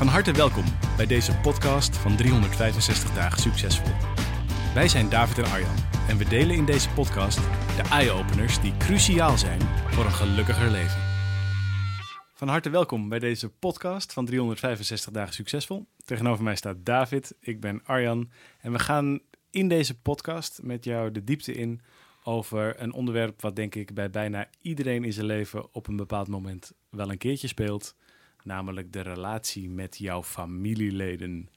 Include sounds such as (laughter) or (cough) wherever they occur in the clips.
Van harte welkom bij deze podcast van 365 dagen succesvol. Wij zijn David en Arjan en we delen in deze podcast de eye-openers die cruciaal zijn voor een gelukkiger leven. Van harte welkom bij deze podcast van 365 dagen succesvol. Tegenover mij staat David, ik ben Arjan en we gaan in deze podcast met jou de diepte in over een onderwerp wat denk ik bij bijna iedereen in zijn leven op een bepaald moment wel een keertje speelt, namelijk de relatie met jouw familieleden.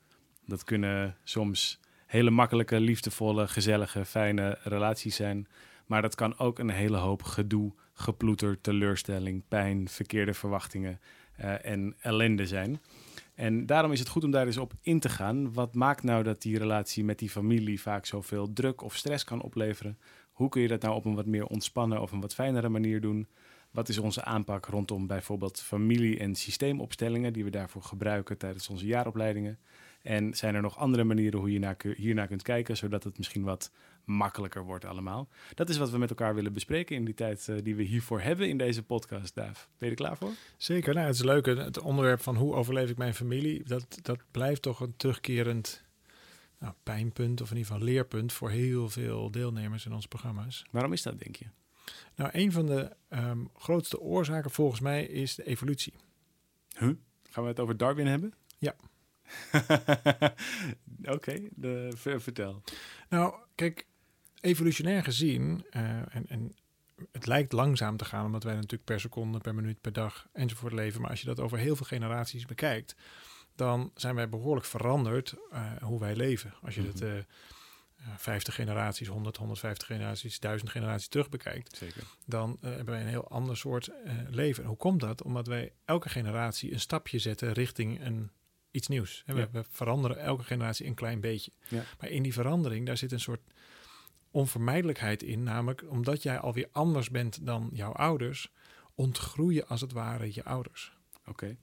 Dat kunnen soms hele makkelijke, liefdevolle, gezellige, fijne relaties zijn, maar dat kan ook een hele hoop gedoe, geploeter, teleurstelling, pijn, verkeerde verwachtingen uh, en ellende zijn. En daarom is het goed om daar eens op in te gaan. Wat maakt nou dat die relatie met die familie vaak zoveel druk of stress kan opleveren? Hoe kun je dat nou op een wat meer ontspannen of een wat fijnere manier doen? Wat is onze aanpak rondom bijvoorbeeld familie- en systeemopstellingen die we daarvoor gebruiken tijdens onze jaaropleidingen? En zijn er nog andere manieren hoe je hiernaar kunt kijken, zodat het misschien wat makkelijker wordt allemaal? Dat is wat we met elkaar willen bespreken in die tijd uh, die we hiervoor hebben in deze podcast, Daaf. Ben je er klaar voor? Zeker. Nou, het is leuk. Het onderwerp van hoe overleef ik mijn familie, dat, dat blijft toch een terugkerend nou, pijnpunt of in ieder geval leerpunt voor heel veel deelnemers in onze programma's. Waarom is dat, denk je? Nou, een van de um, grootste oorzaken volgens mij is de evolutie. Huh? Gaan we het over Darwin hebben? Ja. (laughs) Oké, vertel. Nou, kijk, evolutionair gezien, uh, en, en het lijkt langzaam te gaan, omdat wij natuurlijk per seconde, per minuut, per dag enzovoort leven. Maar als je dat over heel veel generaties bekijkt, dan zijn wij behoorlijk veranderd uh, hoe wij leven. Als je mm -hmm. het uh, 50 generaties, 100, 150 generaties, 1000 generaties terug bekijkt, Zeker. dan uh, hebben wij een heel ander soort uh, leven. En hoe komt dat? Omdat wij elke generatie een stapje zetten richting een, iets nieuws. We, ja. we, veranderen elke generatie een klein beetje. Ja. Maar in die verandering, daar zit een soort onvermijdelijkheid in. Namelijk omdat jij alweer anders bent dan jouw ouders, ontgroeien als het ware je ouders. Oké. Okay.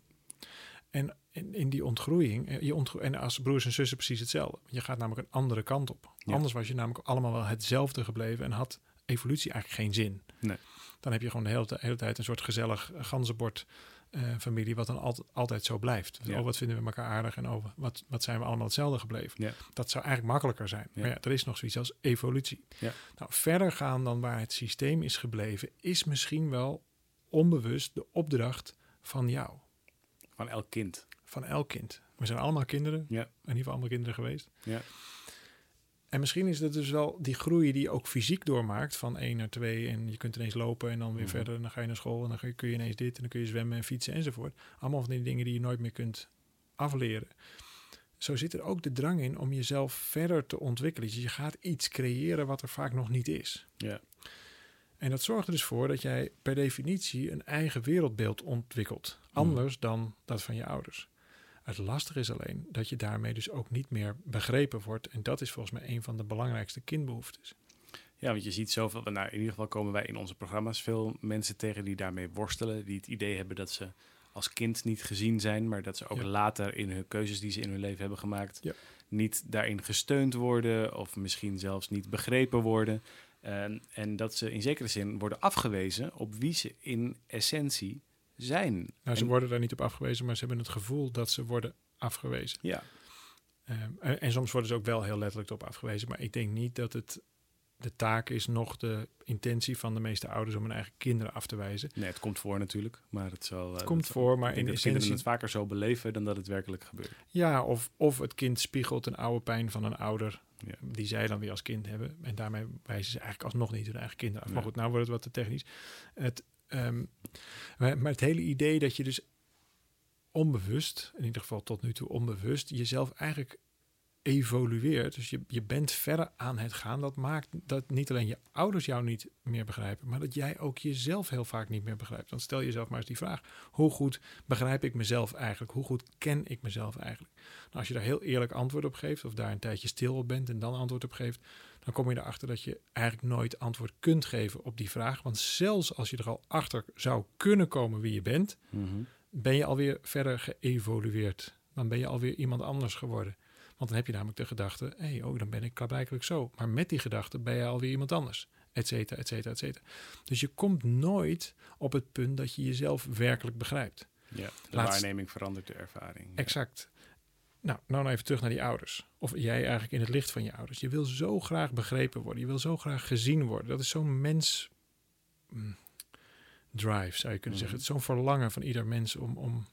En in, in, die ontgroeiing, je ontgro en als broers en zussen precies hetzelfde. Je gaat namelijk een andere kant op. Ja. Anders was je namelijk allemaal wel hetzelfde gebleven en had evolutie eigenlijk geen zin. Nee. Dan heb je gewoon de hele, de hele tijd een soort gezellig ganzenbord uh, familie, wat dan altijd, altijd zo blijft. Ja. Oh, wat vinden we elkaar aardig en oh, wat, wat zijn we allemaal hetzelfde gebleven. Ja. Dat zou eigenlijk makkelijker zijn. Ja. Maar ja, er is nog zoiets als evolutie. Ja. Nou, verder gaan dan waar het systeem is gebleven, is misschien wel onbewust de opdracht van jou. Van elk kind. Van elk kind. We zijn allemaal kinderen. Ja. In ieder geval allemaal kinderen geweest. Ja. En misschien is het dus wel die groei die je ook fysiek doormaakt. Van 1 naar 2 en je kunt ineens lopen en dan weer Mhm. verder. En dan ga je naar school en dan kun je ineens dit en dan kun je zwemmen en fietsen enzovoort. Allemaal van die dingen die je nooit meer kunt afleren. Zo zit er ook de drang in om jezelf verder te ontwikkelen. Dus je gaat iets creëren wat er vaak nog niet is. Ja. En dat zorgt er dus voor dat jij per definitie een eigen wereldbeeld ontwikkelt. Anders dan dat van je ouders. Het lastige is alleen dat je daarmee dus ook niet meer begrepen wordt. En dat is volgens mij een van de belangrijkste kindbehoeftes. Ja, want je ziet zoveel. Nou, in ieder geval komen wij in onze programma's veel mensen tegen die daarmee worstelen. Die het idee hebben dat ze als kind niet gezien zijn, maar dat ze ook Ja. later in hun keuzes die ze in hun leven hebben gemaakt, Ja. niet daarin gesteund worden of misschien zelfs niet begrepen worden. En, en dat ze in zekere zin worden afgewezen op wie ze in essentie zijn. Nou, ze En- worden daar niet op afgewezen, maar ze hebben het gevoel dat ze worden afgewezen. Ja, Ehm, en, en soms worden ze ook wel heel letterlijk op afgewezen. Maar ik denk niet dat het de taak is, nog de intentie van de meeste ouders om hun eigen kinderen af te wijzen. nee, het komt voor natuurlijk, maar het zal. Het eh, komt dat- voor, maar in essentie... het vaker zo beleven dan dat het werkelijk gebeurt. Ja, of, of het kind spiegelt een oude pijn van een ouder Ja. die zij dan weer als kind hebben. En daarmee wijzen ze eigenlijk alsnog niet hun eigen kinderen af. Maar goed, nou wordt het wat te technisch. Het, ehm, maar, het hele idee dat je dus onbewust, in ieder geval tot nu toe onbewust, jezelf eigenlijk evolueert. Dus je, je bent verder aan het gaan. Dat maakt dat niet alleen je ouders jou niet meer begrijpen, maar dat jij ook jezelf heel vaak niet meer begrijpt. Dan stel jezelf maar eens die vraag: hoe goed begrijp ik mezelf eigenlijk? Hoe goed ken ik mezelf eigenlijk? Nou, als je daar heel eerlijk antwoord op geeft, of daar een tijdje stil op bent en dan antwoord op geeft, dan kom je erachter dat je eigenlijk nooit antwoord kunt geven op die vraag. Want zelfs als je er al achter zou kunnen komen wie je bent, ben je alweer verder geëvolueerd. Dan ben je alweer iemand anders geworden. Want dan heb je namelijk de gedachte, hé, hey, oh, dan ben ik klaarblijkelijk zo. Maar met die gedachte ben je alweer iemand anders. Et cetera, et cetera, et cetera. Dus je komt nooit op het punt dat je jezelf werkelijk begrijpt. Ja, de waarneming verandert de ervaring. Ja. Exact. Nou, nou even terug naar die ouders. Of jij eigenlijk in het licht van je ouders. Je wil zo graag begrepen worden. Je wil zo graag gezien worden. Dat is zo'n mens mm, drive, zou je kunnen Mhm. zeggen. Het is zo'n verlangen van ieder mens om, om,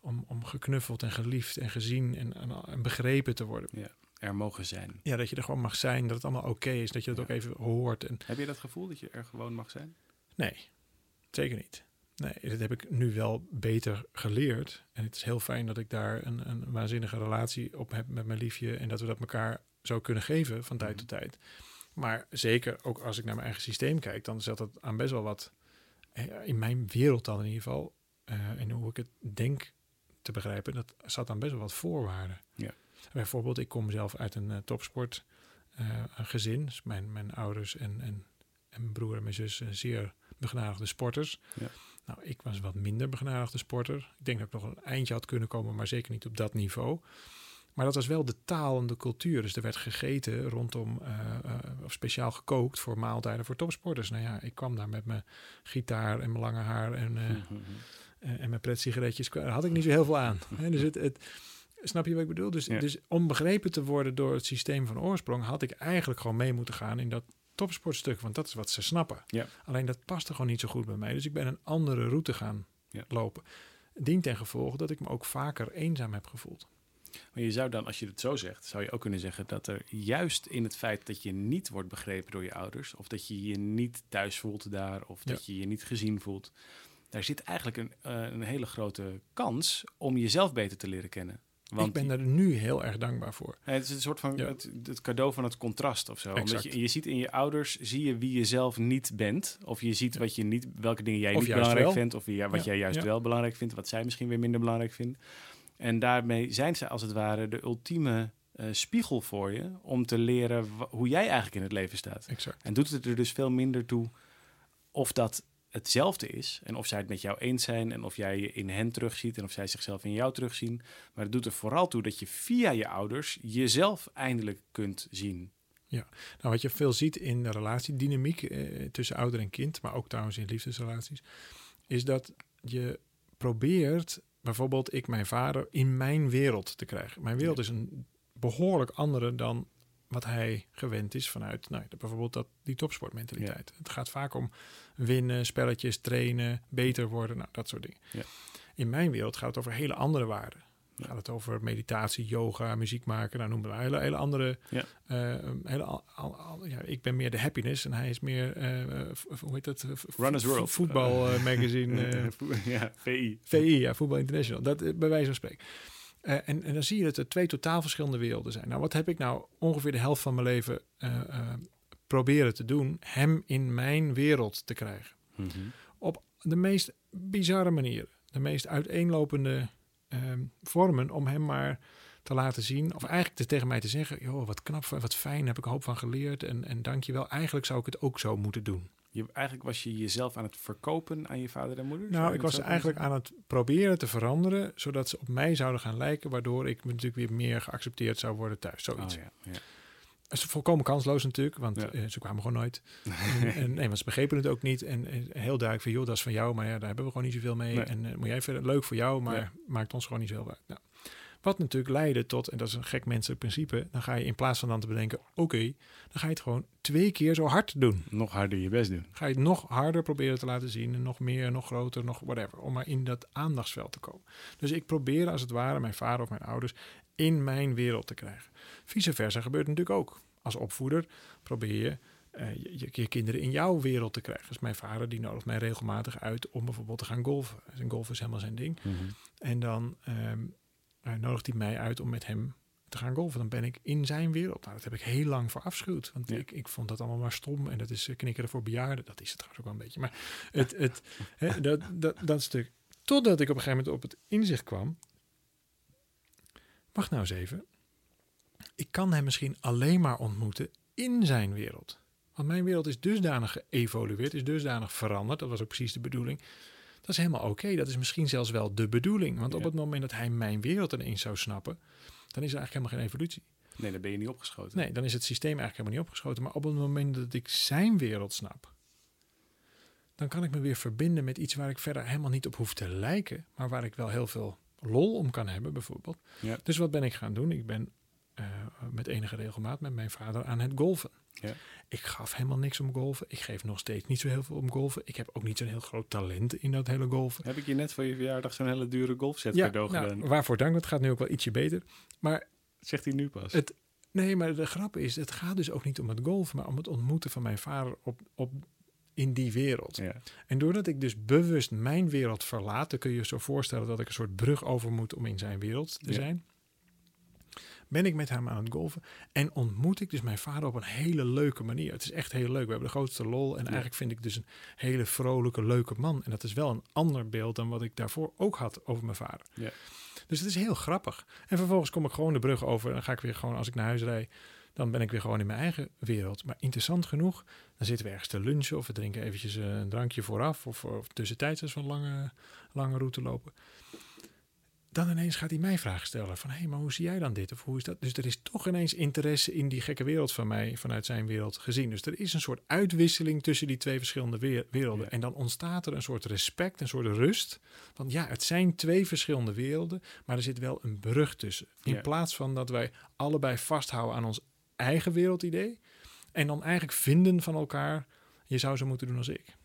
om, om geknuffeld en geliefd en gezien en, en, en begrepen te worden. Er mogen zijn. Ja, dat je er gewoon mag zijn, dat het allemaal oké is, dat je dat Ja. ook even hoort. En Heb je dat gevoel dat je er gewoon mag zijn? nee, zeker niet. Nee, dat heb ik nu wel beter geleerd. En het is heel fijn dat ik daar een, een waanzinnige relatie op heb met mijn liefje. En dat we dat elkaar zo kunnen geven van tijd tot tijd. Maar zeker ook als ik naar mijn eigen systeem kijk, dan zat het aan best wel wat, in mijn wereld dan in ieder geval, eh, en hoe ik het denk te begrijpen, dat zat aan best wel wat voorwaarden. Ja. Bijvoorbeeld, ik kom zelf uit een eh, topsport eh. Dus mijn, mijn ouders en, en, en mijn broer en mijn zus eh, zeer begnadigde sporters. Ja. Nou, ik was wat minder begnadigde sporter. Ik denk dat ik nog een eindje had kunnen komen, maar zeker niet op dat niveau. Maar dat was wel de taal en de cultuur. Dus er werd gegeten rondom, eh, eh, of speciaal gekookt voor maaltijden voor topsporters. Nou ja, ik kwam daar met mijn gitaar en mijn lange haar en, eh, en mijn pret-sigaretjes. Daar had ik niet zo heel veel aan. Hè, dus het, het, snap je wat ik bedoel? Dus, Ja. dus om begrepen te worden door het systeem van oorsprong... had ik eigenlijk gewoon mee moeten gaan in dat topsportstuk. Want dat is wat ze snappen. Ja. Alleen dat paste gewoon niet zo goed bij mij. Dus ik ben een andere route gaan Ja. lopen. Dient ten gevolge dat ik me ook vaker eenzaam heb gevoeld. Maar je zou dan, als je het zo zegt, zou je ook kunnen zeggen dat er juist in het feit dat je niet wordt begrepen door je ouders, of dat je je niet thuis voelt daar, of Ja. dat je je niet gezien voelt, daar zit eigenlijk een, eh, een hele grote kans om jezelf beter te leren kennen. Want ik ben daar nu heel erg dankbaar voor. Ja, het is een soort van Ja. het, het cadeau van het contrast of zo. Omdat Exact. je, je ziet in je ouders, zie je wie je zelf niet bent. Of je ziet wat je niet, welke dingen jij Of niet belangrijk wel. vindt. Of wat Ja, jij juist wel belangrijk vindt. Wat zij misschien weer minder belangrijk vinden. En daarmee zijn ze als het ware de ultieme eh, spiegel voor je. Om te leren hoe jij eigenlijk in het leven staat. Exact. En doet het er dus veel minder toe of dat hetzelfde is. En of zij het met jou eens zijn. En of jij je in hen terugziet. En of zij zichzelf in jou terugzien. Maar het doet er vooral toe dat je via je ouders jezelf eindelijk kunt zien. Nou, wat je veel ziet in de relatiedynamiek eh, tussen ouder en kind, maar ook trouwens in liefdesrelaties, is dat je probeert, bijvoorbeeld ik mijn vader, in mijn wereld te krijgen. Mijn wereld Ja. is een behoorlijk andere dan wat hij gewend is vanuit nou, bijvoorbeeld dat, die topsportmentaliteit. Het gaat vaak om winnen, spelletjes, trainen, beter worden, nou, dat soort dingen. Ja. In mijn wereld gaat het over hele andere waarden. Ja. Gaat het over meditatie, yoga, muziek maken, nou noem maar hele, hele andere. Ja. eh, hele, al, al- al- ja, ik ben meer de happiness en hij is meer, eh, hoe heet dat? Runners World. Voetbal eh, magazine. (laughs) ja, VI. VI, ja, Voetbal International. Dat bij wijze van spreken. Eh, en, en dan zie je dat er twee totaal verschillende werelden zijn. Nou, wat heb ik nou ongeveer de helft van mijn leven eh, eh, proberen te doen? Hem in mijn wereld te krijgen. Mhm. Op de meest bizarre manieren. De meest uiteenlopende ehm, vormen om hem maar te laten zien. Of eigenlijk te, tegen mij te zeggen, joh, wat knap, wat fijn, heb ik een hoop van geleerd. En, en dank je wel. Eigenlijk zou ik het ook zo moeten doen. Je, eigenlijk was je jezelf aan het verkopen aan je vader en moeder? Nou, ik was eigenlijk aan het proberen te veranderen, zodat ze op mij zouden gaan lijken, waardoor ik natuurlijk weer meer geaccepteerd zou worden thuis. Zoiets. Oh, ja, ja. Dat is volkomen kansloos natuurlijk, want Ja. eh, ze kwamen gewoon nooit. (laughs) en, en, nee, want ze begrepen het ook niet. En, en heel duidelijk van, joh, dat is van jou, maar ja, daar hebben we gewoon niet zoveel mee. Nee. En eh, moet jij verder, leuk voor jou, maar maakt ons gewoon niet zoveel uit. Nou, wat natuurlijk leidde tot, en dat is een gek menselijk principe, dan ga je in plaats van dan te bedenken, oké, dan ga je het gewoon twee keer zo hard doen. Nog harder je best doen. Ga je het nog harder proberen te laten zien, en nog meer, nog groter, nog whatever, om maar in dat aandachtsveld te komen. Dus ik probeer als het ware mijn vader of mijn ouders in mijn wereld te krijgen. Vice versa gebeurt natuurlijk ook. Als opvoeder probeer je eh, je, je, kinderen in jouw wereld te krijgen. Dus mijn vader die nodigt mij regelmatig uit om bijvoorbeeld te gaan golfen. En golfen is helemaal zijn ding. En dan ehm, eh, nodigt hij mij uit om met hem te gaan golfen. Dan ben ik in zijn wereld. Nou, dat heb ik heel lang voor afschuwd. Want Ja. ik, ik vond dat allemaal maar stom. En dat is eh, knikkeren voor bejaarden. Dat is het trouwens ook wel een beetje. Maar het, het, dat, dat, dat stuk. Totdat ik op een gegeven moment op het inzicht kwam. Wacht nou eens even. Ik kan hem misschien alleen maar ontmoeten in zijn wereld. Want mijn wereld is dusdanig geëvolueerd, is dusdanig veranderd. Dat was ook precies de bedoeling. Dat is helemaal oké. Dat is misschien zelfs wel de bedoeling. Want op het moment dat hij mijn wereld ineens zou snappen, dan is er eigenlijk helemaal geen evolutie. Nee, dan ben je niet opgeschoten. Nee, dan is het systeem eigenlijk helemaal niet opgeschoten. Maar op het moment dat ik zijn wereld snap, dan kan ik me weer verbinden met iets waar ik verder helemaal niet op hoef te lijken, maar waar ik wel heel veel lol om kan hebben, bijvoorbeeld. Ja. Dus wat ben ik gaan doen? Ik ben met enige regelmaat met mijn vader aan het golfen. Ja. Ik gaf helemaal niks om golfen. Ik geef nog steeds niet zo heel veel om golfen. Ik heb ook niet zo'n heel groot talent in dat hele golfen. Heb ik je net voor je verjaardag zo'n hele dure golfset Ja, cadeau nou, gedaan? waarvoor dank. Het gaat nu ook wel ietsje beter. Maar Zegt hij nu pas. Het- nee, maar de grap is, het gaat dus ook niet om het golfen, maar om het ontmoeten van mijn vader op, op, in die wereld. ja. En doordat ik dus bewust mijn wereld verlaat, dan kun je je zo voorstellen dat ik een soort brug over moet om in zijn wereld te Ja. zijn. Ben ik met hem aan het golven en ontmoet ik dus mijn vader op een hele leuke manier. Het is echt heel leuk. We hebben de grootste lol en eigenlijk vind ik dus een hele vrolijke, leuke man. En dat is wel een ander beeld dan wat ik daarvoor ook had over mijn vader. Ja. Dus het is heel grappig. En vervolgens kom ik gewoon de brug over en dan ga ik weer gewoon, als ik naar huis rijd, dan ben ik weer gewoon in mijn eigen wereld. Maar interessant genoeg, dan zitten we ergens te lunchen of we drinken eventjes een drankje vooraf of, of tussentijds als we een lange, lange route lopen. Dan ineens gaat hij mij vragen stellen van, hé, hey, maar hoe zie jij dan dit? Of hoe is dat? Dus er is toch ineens interesse in die gekke wereld van mij vanuit zijn wereld gezien. Dus er is een soort uitwisseling tussen die twee verschillende werelden. Ja. En dan ontstaat er een soort respect, een soort rust. Want ja, het zijn twee verschillende werelden, maar er zit wel een brug tussen. In Ja. plaats van dat wij allebei vasthouden aan ons eigen wereldidee. En dan eigenlijk vinden van elkaar, je zou zo moeten doen als ik.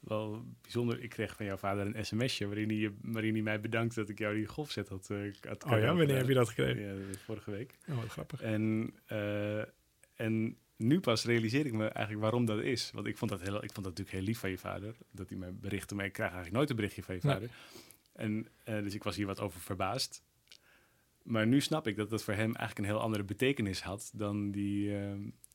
Wel bijzonder. Ik kreeg van jouw vader een sms'je waarin hij, waarin hij mij bedankt dat ik jou die golfset had, had Oh ja, wanneer heb je dat gekregen? Ja, vorige week. Oh, wat grappig. En, eh, en nu pas realiseer ik me eigenlijk waarom dat is. Want ik vond dat, heel, ik vond dat natuurlijk heel lief van je vader. Dat hij mij berichtte, maar ik krijg eigenlijk nooit een berichtje van je Nee. vader. En eh, dus ik was hier wat over verbaasd. Maar nu snap ik dat dat voor hem eigenlijk een heel andere betekenis had dan, die,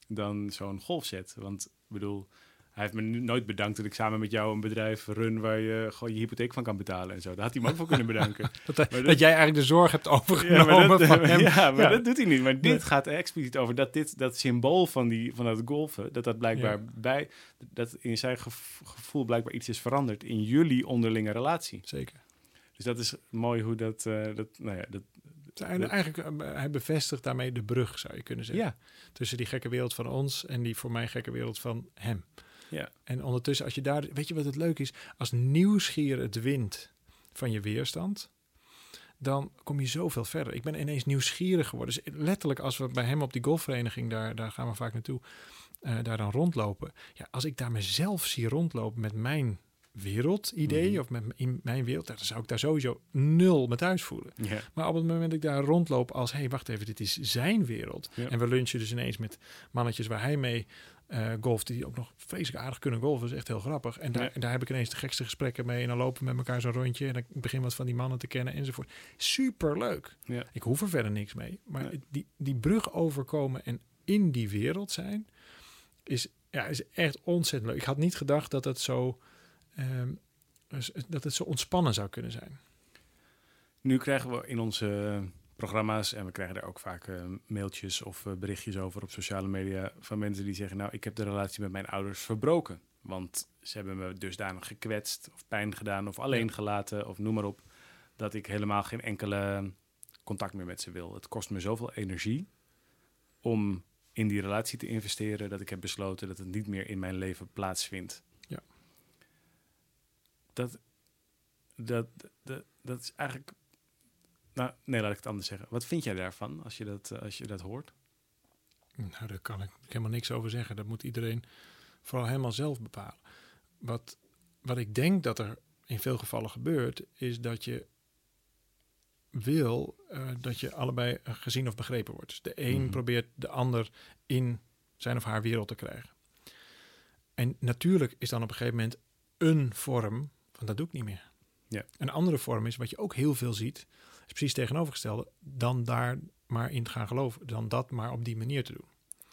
dan zo'n golfset. Want ik bedoel, hij heeft me nooit bedankt dat ik samen met jou een bedrijf run waar je gewoon je hypotheek van kan betalen en zo. Daar had hij me ook voor kunnen bedanken. (laughs) Dat, dat, dat- jij eigenlijk de zorg hebt overgenomen Ja, maar, dat, van hem. (laughs) ja, maar Ja. dat doet hij niet. Maar dit Nee. gaat expliciet over dat dit dat symbool van, die, van dat golfen, dat dat blijkbaar Ja. bij, dat in zijn gev- gevoel blijkbaar iets is veranderd in jullie onderlinge relatie. Zeker. Dus dat is mooi hoe dat, eh, dat nou ja, dat, En eigenlijk, eh, hij bevestigt daarmee de brug, zou je kunnen zeggen. ja, Tussen die gekke wereld van ons en die voor mij gekke wereld van hem. Ja, En ondertussen, als je daar, weet je wat het leuk is? Als nieuwsgier het wint van je weerstand, dan kom je zoveel verder. Ik ben ineens nieuwsgierig geworden. Dus letterlijk, als we bij hem op die golfvereniging, daar, daar gaan we vaak naartoe, eh, daar dan rondlopen. Ja, als ik daar mezelf zie rondlopen met mijn wereldidee Mhm. of met in mijn wereld, dan zou ik daar sowieso nul me thuis voelen. Maar op het moment dat ik daar rondloop als, hé, hey, wacht even, dit is zijn wereld. En we lunchen dus ineens met mannetjes waar hij mee eh golft, die ook nog vreselijk aardig kunnen golven. Dat is echt heel grappig. En daar, Ja. en daar heb ik ineens de gekste gesprekken mee. En dan lopen we met elkaar zo'n rondje. En dan begin wat van die mannen te kennen enzovoort. Super leuk. ja. Ik hoef er verder niks mee. Maar die, die brug overkomen en in die wereld zijn, is, ja, is echt ontzettend leuk. Ik had niet gedacht dat het zo, ehm, dat het zo ontspannen zou kunnen zijn. Nu krijgen we in onze programma's, en we krijgen daar ook vaak eh, mailtjes of eh, berichtjes over op sociale media van mensen die zeggen, nou, ik heb de relatie met mijn ouders verbroken. Want ze hebben me dusdanig gekwetst of pijn gedaan of alleen gelaten of noem maar op, dat ik helemaal geen enkele contact meer met ze wil. Het kost me zoveel energie om in die relatie te investeren dat ik heb besloten dat het niet meer in mijn leven plaatsvindt. Ja. Dat, dat, dat, dat is eigenlijk nou, nee, laat ik het anders zeggen. Wat vind jij daarvan als je dat, eh, als je dat hoort? Nou, daar kan ik helemaal niks over zeggen. Dat moet iedereen vooral helemaal zelf bepalen. Wat, wat ik denk dat er in veel gevallen gebeurt, is dat je wil eh, dat je allebei eh, gezien of begrepen wordt. Dus de een Mhm. probeert de ander in zijn of haar wereld te krijgen. En natuurlijk is dan op een gegeven moment een vorm van dat doe ik niet meer. Ja. Een andere vorm is wat je ook heel veel ziet, is precies tegenovergestelde, dan daar maar in te gaan geloven, dan dat maar op die manier te doen.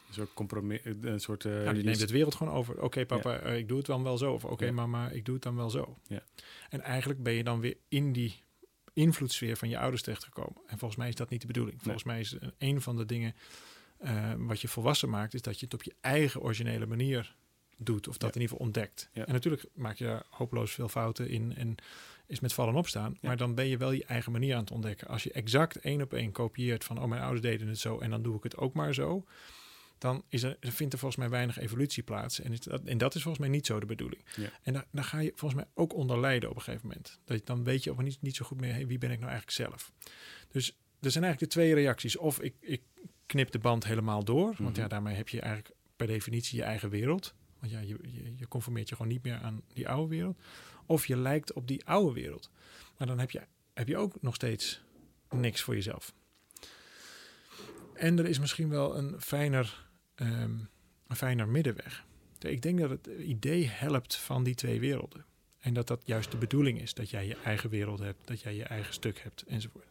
Een soort compromis, een soort... eh, Nou, die je- neemt het wereld gewoon over. Oké, papa, eh, ik doe het dan wel zo. Of oké, Ja. mama, ik doe het dan wel zo. Ja. En eigenlijk ben je dan weer in die invloedssfeer van je ouders terechtgekomen. En volgens mij is dat niet de bedoeling. Volgens mij is een, een van de dingen eh, wat je volwassen maakt, is dat je het op je eigen originele manier doet. Of dat Ja. in ieder geval ontdekt. Ja. En natuurlijk maak je daar hopeloos veel fouten in en is met vallen opstaan. Ja. Maar dan ben je wel je eigen manier aan het ontdekken. Als je exact één op één kopieert van, oh mijn ouders deden het zo en dan doe ik het ook maar zo dan is er, vindt er volgens mij weinig evolutie plaats. En, is dat, en dat is volgens mij niet zo de bedoeling. Ja. En daar, daar ga je volgens mij ook onder lijden op een gegeven moment. Dat je, dan weet je ook niet, niet zo goed meer, hey, wie ben ik nou eigenlijk zelf? Dus er zijn eigenlijk de twee reacties. Of ik, ik knip de band helemaal door, want ja, Mhm. daarmee heb je eigenlijk per definitie je eigen wereld. Want ja, je, je, je conformeert je gewoon niet meer aan die oude wereld. Of je lijkt op die oude wereld. Maar dan heb je, heb je ook nog steeds niks voor jezelf. En er is misschien wel een fijner, ehm, een fijner middenweg. Ik denk dat het idee helpt van die twee werelden. En dat dat juist de bedoeling is. Dat jij je eigen wereld hebt, dat jij je eigen stuk hebt enzovoort.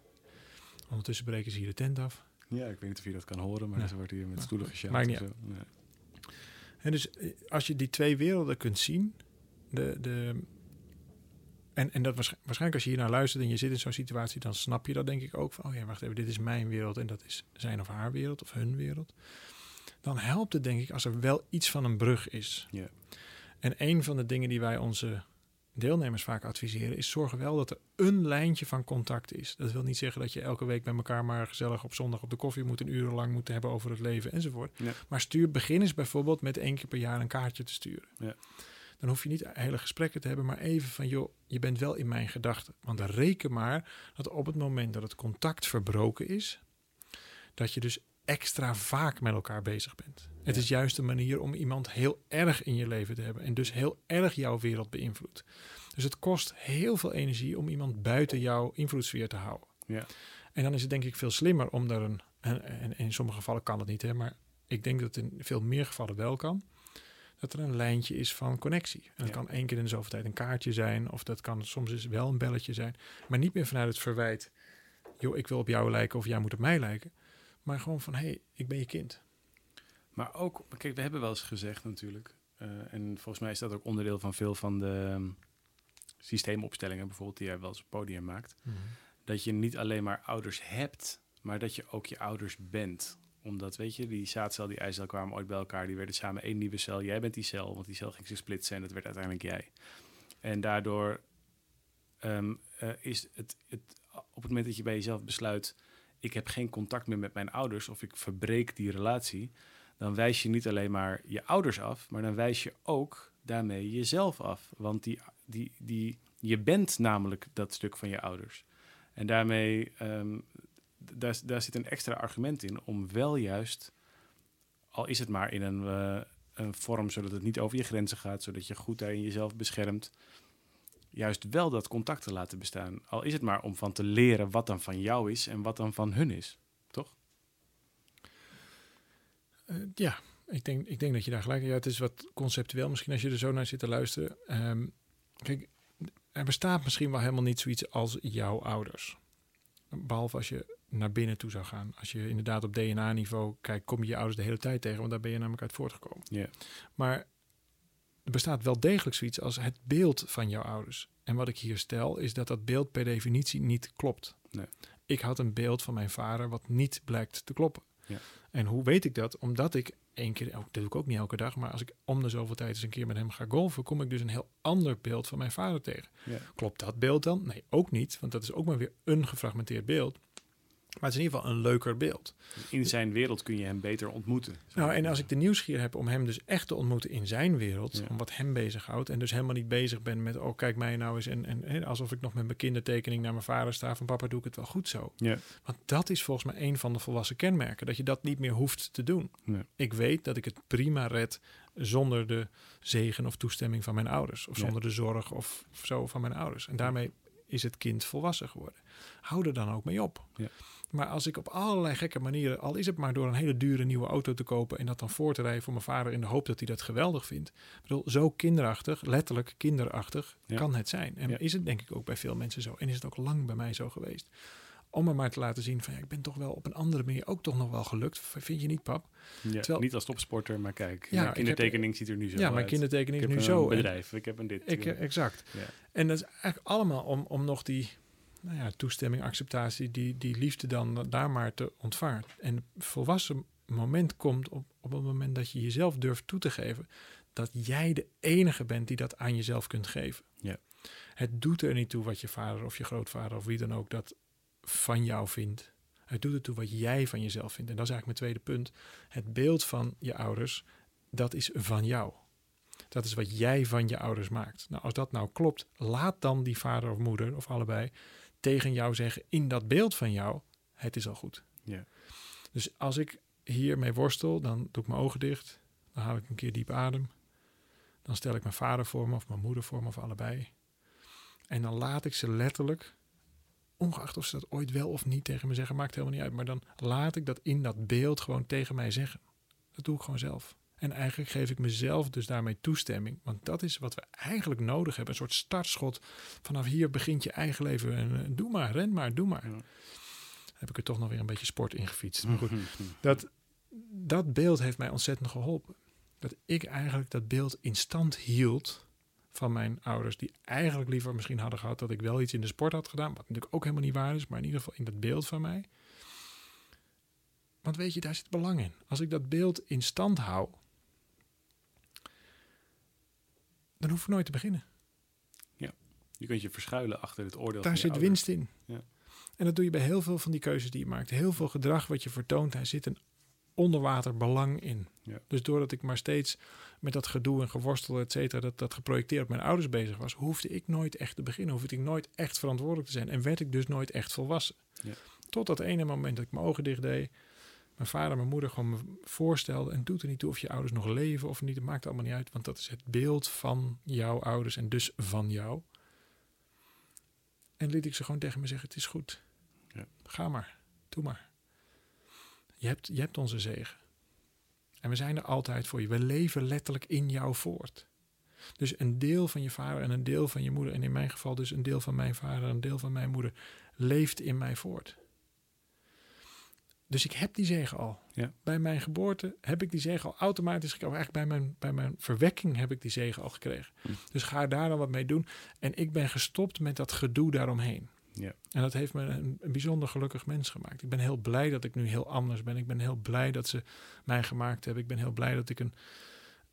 Ondertussen breken ze hier de tent af. Ja, ik weet niet of je dat kan horen, maar ze wordt hier met Ja. stoelen gesjouwd. Maakt niet en dus eh, als je die twee werelden kunt zien, de, de, en, en dat waarsch- waarschijnlijk als je hier naar luistert en je zit in zo'n situatie, dan snap je dat denk ik ook van, oh ja, wacht even, dit is mijn wereld en dat is zijn of haar wereld of hun wereld. Dan helpt het denk ik als er wel iets van een brug is. Ja. En een van de dingen die wij onze deelnemers vaak adviseren is zorgen wel dat er een lijntje van contact is. Dat wil niet zeggen dat je elke week bij elkaar maar gezellig op zondag op de koffie moet en urenlang moet hebben over het leven enzovoort. Ja. Maar stuur, begin eens bijvoorbeeld met één keer per jaar een kaartje te sturen. Ja. Dan hoef je niet hele gesprekken te hebben, maar even van joh, je bent wel in mijn gedachten. Want reken maar dat op het moment dat het contact verbroken is, dat je dus extra vaak met elkaar bezig bent. Het is juist een manier om iemand heel erg in je leven te hebben en dus heel erg jouw wereld beïnvloedt. Dus het kost heel veel energie om iemand buiten jouw invloedssfeer te houden. Ja. En dan is het denk ik veel slimmer om daar een, en, en in sommige gevallen kan het niet, hè, maar ik denk dat het in veel meer gevallen wel kan, dat er een lijntje is van connectie. En dat Ja. kan één keer in de zoveel tijd een kaartje zijn, of dat kan soms is wel een belletje zijn, maar niet meer vanuit het verwijt, joh, ik wil op jou lijken of jij moet op mij lijken, maar gewoon van, hé, hey, ik ben je kind. Maar ook, kijk, we hebben wel eens gezegd natuurlijk, eh, en volgens mij is dat ook onderdeel van veel van de ehm, systeemopstellingen, bijvoorbeeld die jij wel eens op podium maakt, dat je niet alleen maar ouders hebt, maar dat je ook je ouders bent. Omdat, weet je, die zaadcel, die eicel kwamen ooit bij elkaar, die werden samen één nieuwe cel. Jij bent die cel, want die cel ging zich splitsen en dat werd uiteindelijk jij. En daardoor ehm, eh, is het, het, op het moment dat je bij jezelf besluit, ik heb geen contact meer met mijn ouders of ik verbreek die relatie, dan wijs je niet alleen maar je ouders af, maar dan wijs je ook daarmee jezelf af. Want die, die, die, je bent namelijk dat stuk van je ouders. En daarmee, ehm, daar, daar zit een extra argument in om wel juist, al is het maar in een, eh, een vorm zodat het niet over je grenzen gaat, zodat je goed daarin jezelf beschermt, juist wel dat contact te laten bestaan. Al is het maar om van te leren wat dan van jou is en wat dan van hun is. Toch? Eh, ja, ik denk, ik denk dat je daar gelijk... Ja, het is wat conceptueel misschien als je er zo naar zit te luisteren. Ehm, kijk, er bestaat misschien wel helemaal niet zoiets als jouw ouders. Behalve als je naar binnen toe zou gaan. Als je inderdaad op DNA-niveau kijkt, kom je je ouders de hele tijd tegen. Want daar ben je namelijk uit voortgekomen. Ja. Maar er bestaat wel degelijk zoiets als het beeld van jouw ouders. En wat ik hier stel, is dat dat beeld per definitie niet klopt. Nee. Ik had een beeld van mijn vader wat niet blijkt te kloppen. Ja. En hoe weet ik dat? Omdat ik één keer, oh, dat doe ik ook niet elke dag, maar als ik om de zoveel tijd eens een keer met hem ga golfen, kom ik dus een heel ander beeld van mijn vader tegen. Ja. Klopt dat beeld dan? Nee, ook niet, want dat is ook maar weer een gefragmenteerd beeld. Maar het is in ieder geval een leuker beeld. In zijn wereld kun je hem beter ontmoeten. Nou, en als ik de nieuwsgier heb om hem dus echt te ontmoeten in zijn wereld, Ja. om wat hem bezighoudt, en dus helemaal niet bezig ben met, oh kijk mij nou eens, en, en, en alsof ik nog met mijn kindertekening naar mijn vader sta van papa doe ik het wel goed zo. Ja. Want dat is volgens mij een van de volwassen kenmerken, dat je dat niet meer hoeft te doen. Ja. Ik weet dat ik het prima red zonder de zegen of toestemming van mijn ouders, of zonder de zorg of, of zo van mijn ouders. En daarmee is het kind volwassen geworden. Hou er dan ook mee op. Ja. Maar als ik op allerlei gekke manieren, al is het maar door een hele dure nieuwe auto te kopen en dat dan voor te rijden voor mijn vader in de hoop dat hij dat geweldig vindt. Bedoel, zo kinderachtig, letterlijk kinderachtig, Ja. kan het zijn. En Ja. is het denk ik ook bij veel mensen zo. En is het ook lang bij mij zo geweest. Om me maar te laten zien van ja, ik ben toch wel op een andere manier ook toch nog wel gelukt. Vind je niet, pap? Ja, Terwijl- niet als topsporter, maar kijk, Ja, mijn ik kindertekening ziet er nu zo ja, mijn kindertekening ik is heb nu een zo. En- bedrijf, ik heb een dit. Ik, eh, exact. Ja. En dat is eigenlijk allemaal om, om nog die nou ja, toestemming, acceptatie, die, die liefde dan daar maar te ontvangen. En het volwassen moment komt op, op het moment dat je jezelf durft toe te geven dat jij de enige bent die dat aan jezelf kunt geven. Ja. Het doet er niet toe wat je vader of je grootvader of wie dan ook dat van jou vindt. Het doet ertoe wat jij van jezelf vindt. En dat is eigenlijk mijn tweede punt. Het beeld van je ouders, dat is van jou. Dat is wat jij van je ouders maakt. Nou, als dat nou klopt, laat dan die vader of moeder of allebei tegen jou zeggen in dat beeld van jou, het is al goed. Ja. Dus als ik hiermee worstel, dan doe ik mijn ogen dicht, dan haal ik een keer diep adem. Dan stel ik mijn vader voor me of mijn moeder voor me of allebei. En dan laat ik ze letterlijk, ongeacht of ze dat ooit wel of niet tegen me zeggen, maakt helemaal niet uit. Maar dan laat ik dat in dat beeld gewoon tegen mij zeggen. Dat doe ik gewoon zelf. En eigenlijk geef ik mezelf dus daarmee toestemming. Want dat is wat we eigenlijk nodig hebben. Een soort startschot. Vanaf hier begint je eigen leven. En, eh, doe maar, ren maar, doe maar. Ja. Heb ik er toch nog weer een beetje sport in gefietst. Maar goed, (laughs) dat, dat beeld heeft mij ontzettend geholpen. Dat ik eigenlijk dat beeld in stand hield van mijn ouders. Die eigenlijk liever misschien hadden gehad dat ik wel iets in de sport had gedaan. Wat natuurlijk ook helemaal niet waar is. Maar in ieder geval in dat beeld van mij. Want weet je, daar zit belang in. Als ik dat beeld in stand hou. Dan hoef ik nooit te beginnen. Je kunt je verschuilen achter het oordeel Daar zit ouders. winst in. Ja. En dat doe je bij heel veel van die keuzes die je maakt. Heel veel gedrag wat je vertoont, daar zit een onderwater belang in. Ja. Dus doordat ik maar steeds met dat gedoe en geworstel, et cetera, dat, dat geprojecteerd op mijn ouders bezig was, hoefde ik nooit echt te beginnen. Hoefde ik nooit echt verantwoordelijk te zijn. En werd ik dus nooit echt volwassen. Ja. Tot dat ene moment dat ik mijn ogen dicht deed. Mijn vader en mijn moeder gewoon me voorstelde. En doet er niet toe of je ouders nog leven of niet. Het maakt allemaal niet uit. Want dat is het beeld van jouw ouders en dus van jou. En liet ik ze gewoon tegen me zeggen: Het is goed. Ja. Ga maar. Doe maar. Je hebt, je hebt onze zegen. En we zijn er altijd voor je. We leven letterlijk in jou voort. Dus een deel van je vader en een deel van je moeder, en in mijn geval dus een deel van mijn vader en een deel van mijn moeder, leeft in mij voort. Dus ik heb die zegen al. Ja. Bij mijn geboorte heb ik die zegen al automatisch gekregen. Eigenlijk bij mijn, bij mijn verwekking heb ik die zegen al gekregen. Hm. Dus ga daar dan wat mee doen. En ik ben gestopt met dat gedoe daaromheen. Ja. En dat heeft me een, een bijzonder gelukkig mens gemaakt. Ik ben heel blij dat ik nu heel anders ben. Ik ben heel blij dat ze mij gemaakt hebben. Ik ben heel blij dat ik, een,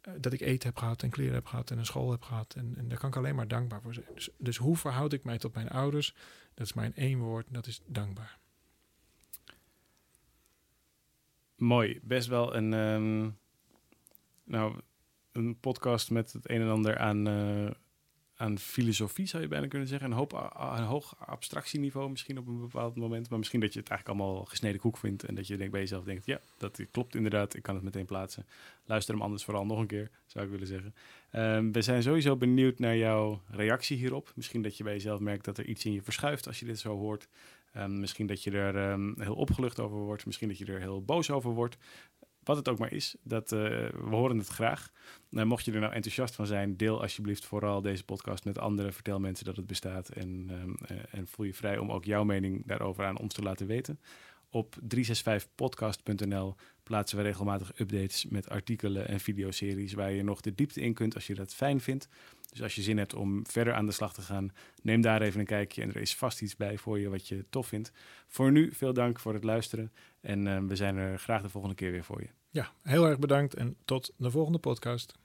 eh, dat ik eten heb gehad en kleren heb gehad en een school heb gehad. En, en daar kan ik alleen maar dankbaar voor zijn. Dus, dus hoe verhoud ik mij tot mijn ouders? Dat is mijn één woord en dat is dankbaar. Mooi. Best wel een, ehm, nou, een podcast met het een en ander aan, eh, aan filosofie, zou je bijna kunnen zeggen. Een, hoop, een hoog abstractieniveau misschien op een bepaald moment. Maar misschien dat je het eigenlijk allemaal gesneden koek vindt. En dat je bij jezelf denkt, ja, dat klopt inderdaad. Ik kan het meteen plaatsen. Luister hem anders vooral nog een keer, zou ik willen zeggen. Ehm, we zijn sowieso benieuwd naar jouw reactie hierop. Misschien dat je bij jezelf merkt dat er iets in je verschuift als je dit zo hoort. Ehm, misschien dat je er ehm, heel opgelucht over wordt. Misschien dat je er heel boos over wordt. Wat het ook maar is, dat, eh, we horen het graag. Nou, mocht je er nou enthousiast van zijn, deel alsjeblieft vooral deze podcast met anderen. Vertel mensen dat het bestaat. En, ehm, eh, en voel je vrij om ook jouw mening daarover aan ons te laten weten. Op 365podcast.nl plaatsen we regelmatig updates met artikelen en videoseries waar je nog de diepte in kunt als je dat fijn vindt. Dus als je zin hebt om verder aan de slag te gaan, neem daar even een kijkje. En er is vast iets bij voor je wat je tof vindt. Voor nu, veel dank voor het luisteren. En eh, we zijn er graag de volgende keer weer voor je. Ja, heel erg bedankt en tot de volgende podcast.